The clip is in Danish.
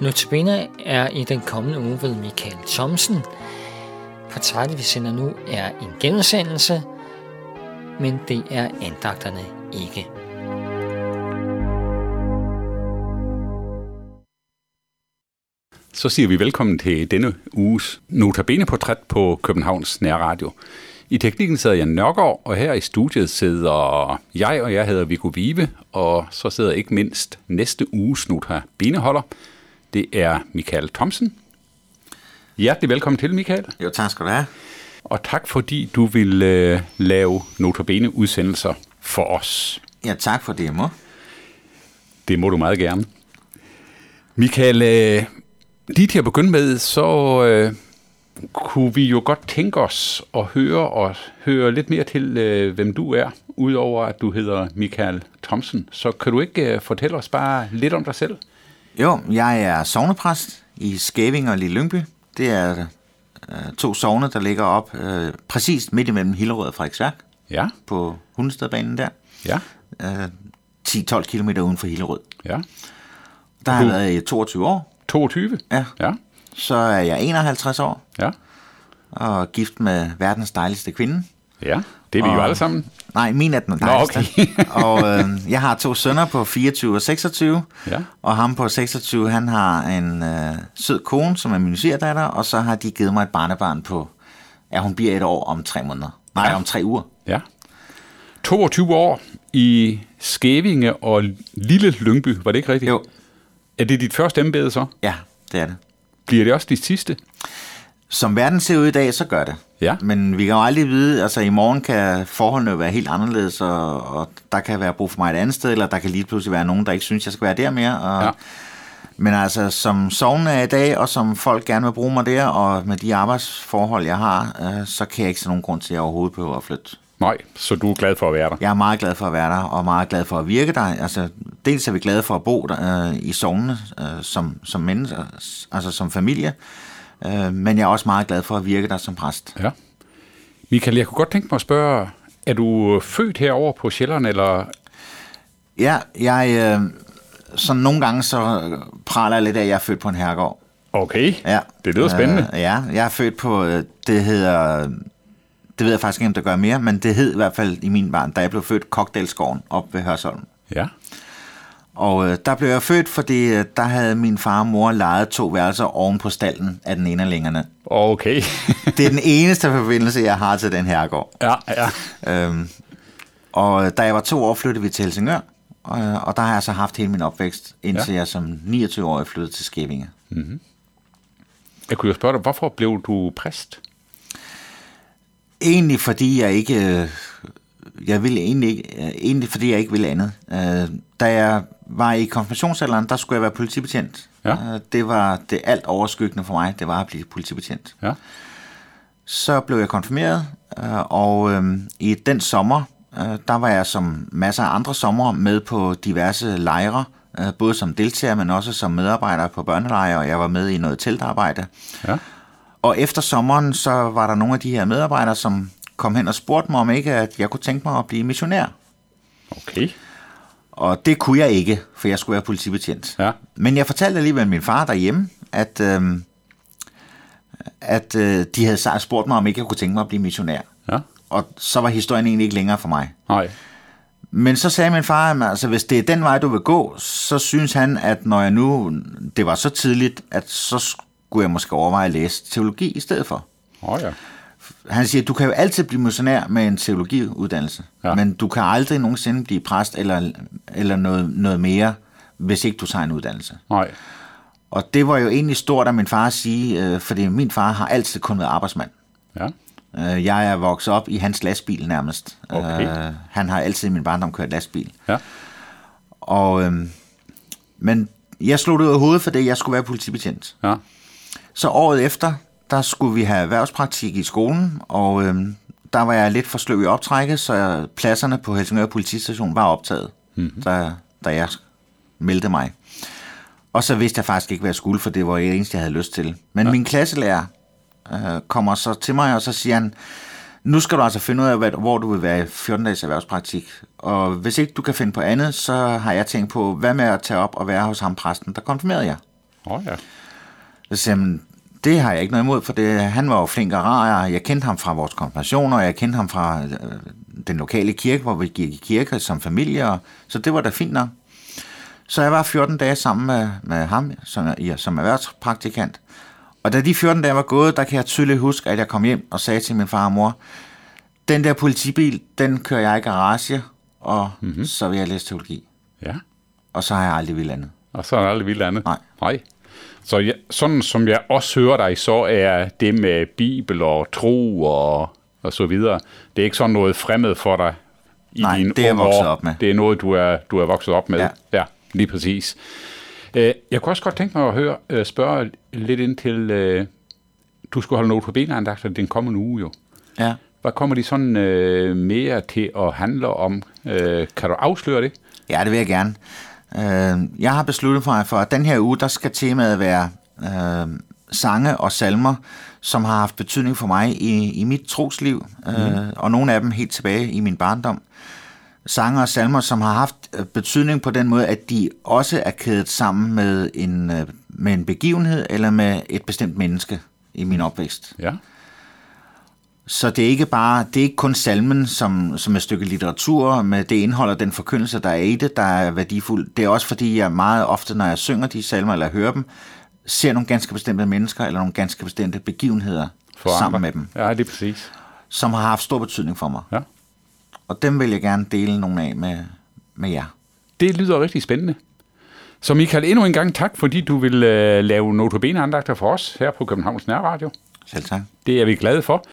Notabene er i den kommende uge ved Michael Thomsen. Portrættet, vi sender nu, er en genudsendelse, men det er andagterne ikke. Så siger vi velkommen til denne uges Notabene-portræt på Københavns Nærradio. I teknikken sidder jeg Nørgaard, og her i studiet sidder jeg, og jeg hedder Viggo Vive, og så sidder ikke mindst næste uges Notabene-holder. Det er Michael Thomsen. Hjertelig velkommen til, Michael. Jo, tak skal du have. Og tak fordi du vil øh, lave Notabene-udsendelser for os. Ja, tak for det, mor. Det må du meget gerne. Michael, øh, lige til at begynde med, så øh, kunne vi jo godt tænke os at høre og høre lidt mere til, øh, hvem du er, udover at du hedder Michael Thomsen. Så kan du ikke øh, fortælle os bare lidt om dig selv? Jo, jeg er sovnepræst i Skæving og Lille Lyngby. Det er øh, to sovne, der ligger op øh, præcis midt imellem Hillerød og Frederiksværk. Ja. På Hundestedbanen der. Ja. Øh, 10-12 km uden for Hillerød. Ja. Der har jeg været i 22 år. 22? Ja. Ja. Så er jeg 51 år Ja. og gift med verdens dejligste kvinde. Ja. Det er vi og... jo alle sammen. Nej, min er den Nå, dejligste. og øh, jeg har to sønner på 24 og 26. Ja. Og ham på 26, han har en øh, sød kone, som er min svigerdatter, og så har de givet mig et barnebarn på, ja, hun bliver et år om tre måneder. Nej, ja. om tre uger. Ja. 22 år i Skævinge og Lille Lyngby, var det ikke rigtigt? Jo, Er det dit første embede så? ja, det er det. Bliver det også dit sidste? Som verden ser ud i dag, så gør det. Ja. Men vi kan jo aldrig vide, altså i morgen kan forholdene være helt anderledes, og, og der kan være brug for mig et andet sted, eller der kan lige pludselig være nogen, der ikke synes, jeg skal være der mere. Og, Ja. Men altså, som sovnen er i dag, og som folk gerne vil bruge mig der, og med de arbejdsforhold, jeg har, øh, så kan jeg ikke se nogen grund til, at jeg overhovedet behøver at flytte. Nej, så du er glad for at være der. Jeg er meget glad for at være der, og meget glad for at virke der. Altså, dels er vi glade for at bo der, øh, i sovnene øh, som, som mennesker, altså som familie, øh, men jeg er også meget glad for at virke der som præst. Ja. Michael, jeg kunne godt tænke mig at spørge, er du født herover på Sjælland, eller... Ja, jeg, øh, så nogle gange så praler jeg lidt af, at jeg er født på en herregård. Okay, Ja. det lyder spændende. Øh, ja, jeg er født på, øh, det hedder, det ved jeg faktisk ikke, om det gør mere, men det hed i hvert fald i min barn, da jeg blev født, Kokdalsgården op ved Hørsholm. Ja, Og øh, der blev jeg født, fordi øh, der havde min far og mor lejet to værelser oven på stallen af den ene af længerne. okay. Det er den eneste forbindelse, jeg har til den her gård. ja, ja. Øhm, og øh, da jeg var to år, flyttede vi til Helsingør, og, og der har jeg så haft hele min opvækst, indtil ja. jeg som 29-årig flyttede til Skævinge. Jeg kunne jo spørge dig, hvorfor blev du præst? Egentlig fordi jeg ikke... øh, Jeg ville egentlig, ikke, øh, egentlig fordi jeg ikke ville andet. Øh, Da jeg var i konfirmationsalderen, der skulle jeg være politibetjent. Ja. Øh, Det var det alt overskyggende for mig, det var at blive politibetjent. Ja, Så blev jeg konfirmeret, øh, og øh, i den sommer, øh, der var jeg som masser af andre sommer med på diverse lejre, øh, både som deltager, men også som medarbejder på børnelejre, og jeg var med i noget teltarbejde. ja. Og efter sommeren, så var der nogle af de her medarbejdere, som kom hen og spurgte mig, om ikke at jeg kunne tænke mig at blive missionær. Okay. Og det kunne jeg ikke, for jeg skulle være politibetjent. Ja. Men jeg fortalte alligevel min far derhjemme, at, øh, at øh, de havde spurgt mig, om ikke jeg kunne tænke mig at blive missionær. Ja, Og så var historien egentlig ikke længere for mig. nej. Men så sagde min far, at altså, hvis det er den vej, du vil gå, så synes han, at når jeg nu, det var så tidligt, at så skulle jeg måske overveje at læse teologi i stedet for. Oh, ja. Han siger, du kan jo altid blive missionær med en teologiuddannelse, Ja. men du kan aldrig nogensinde blive præst eller, eller noget, noget mere, hvis ikke du tager en uddannelse. Nej. Og det var jo egentlig stort af min far at sige, øh, fordi min far har altid kun været arbejdsmand. Ja, Øh, jeg er vokset op i hans lastbil nærmest. Okay. Øh, han har altid i min barndom kørt lastbil. ja. Og, øh, men jeg slog det ud af hovedet, fordi jeg skulle være politibetjent. Ja, Så året efter, der skulle vi have erhvervspraktik i skolen, og øh, der var jeg lidt for sløv i optrækket, så pladserne på Helsingør politistation var optaget, mm-hmm. da, da jeg meldte mig. Og så vidste jeg faktisk ikke, hvad jeg skulle, for det var det eneste, jeg havde lyst til. Men ja. min klasselærer øh, kommer så til mig, og så siger han, nu skal du altså finde ud af, hvad, hvor du vil være i 14 dages erhvervspraktik. Og hvis ikke du kan finde på andet, så har jeg tænkt på, hvad med at tage op og være hos ham præsten, der konfirmerede jeg. Åh oh, ja. Så siger det har jeg ikke noget imod, for det, han var jo flink og rar, og jeg kendte ham fra vores konfirmationer, og jeg kendte ham fra øh, den lokale kirke, hvor vi gik i kirke som familie, og, så det var da fint nok. Så jeg var 14 dage sammen med, med ham som, ja, som erhvervspraktikant. Og da de 14 dage var gået, der kan jeg tydeligt huske, at jeg kom hjem og sagde til min far og mor, den der politibil, den kører jeg i garage, og mm-hmm. så vil jeg læse teologi. Ja. Og så har jeg aldrig vildt andet. Og så er der aldrig vildt andet? Nej. Nej. Så ja, sådan som jeg også hører dig, så er det med Bibel og tro og, og så videre, det er ikke sådan noget fremmed for dig i Nej, dine det er jeg vokset år. op med. Det er noget, du er, du er vokset op med. Ja. ja lige præcis. Øh, Jeg kunne også godt tænke mig at høre, øh, spørge lidt ind til, øh, du skulle holde noget på benandagter den kommende uge jo. Ja. Hvad kommer de sådan øh, mere til at handle om? Øh, kan du afsløre det? Ja, det vil jeg gerne. Øh, jeg har besluttet mig for, at den her uge, der skal temaet være øh, sange og salmer, som har haft betydning for mig i, i mit trosliv, øh, og nogle af dem helt tilbage i min barndom. Sange og salmer, som har haft øh, betydning på den måde, at de også er kædet sammen med en, øh, med en begivenhed eller med et bestemt menneske i min opvækst. Ja. Så det er ikke bare, det er ikke kun salmen som, som et stykke litteratur med det indhold og den forkyndelse, der er i det, der er værdifuld. Det er også fordi, jeg meget ofte, når jeg synger de salmer eller hører dem, ser nogle ganske bestemte mennesker eller nogle ganske bestemte begivenheder For sammen andre. med dem, Ja, det er præcis. som har haft stor betydning for mig. Ja. Og dem vil jeg gerne dele nogle af med, med jer. Det lyder rigtig spændende. Så Michael, endnu en gang tak, fordi du vil øh, lave notabene andagter for os her på Københavns Nærradio. Selv tak. Det er vi glade for.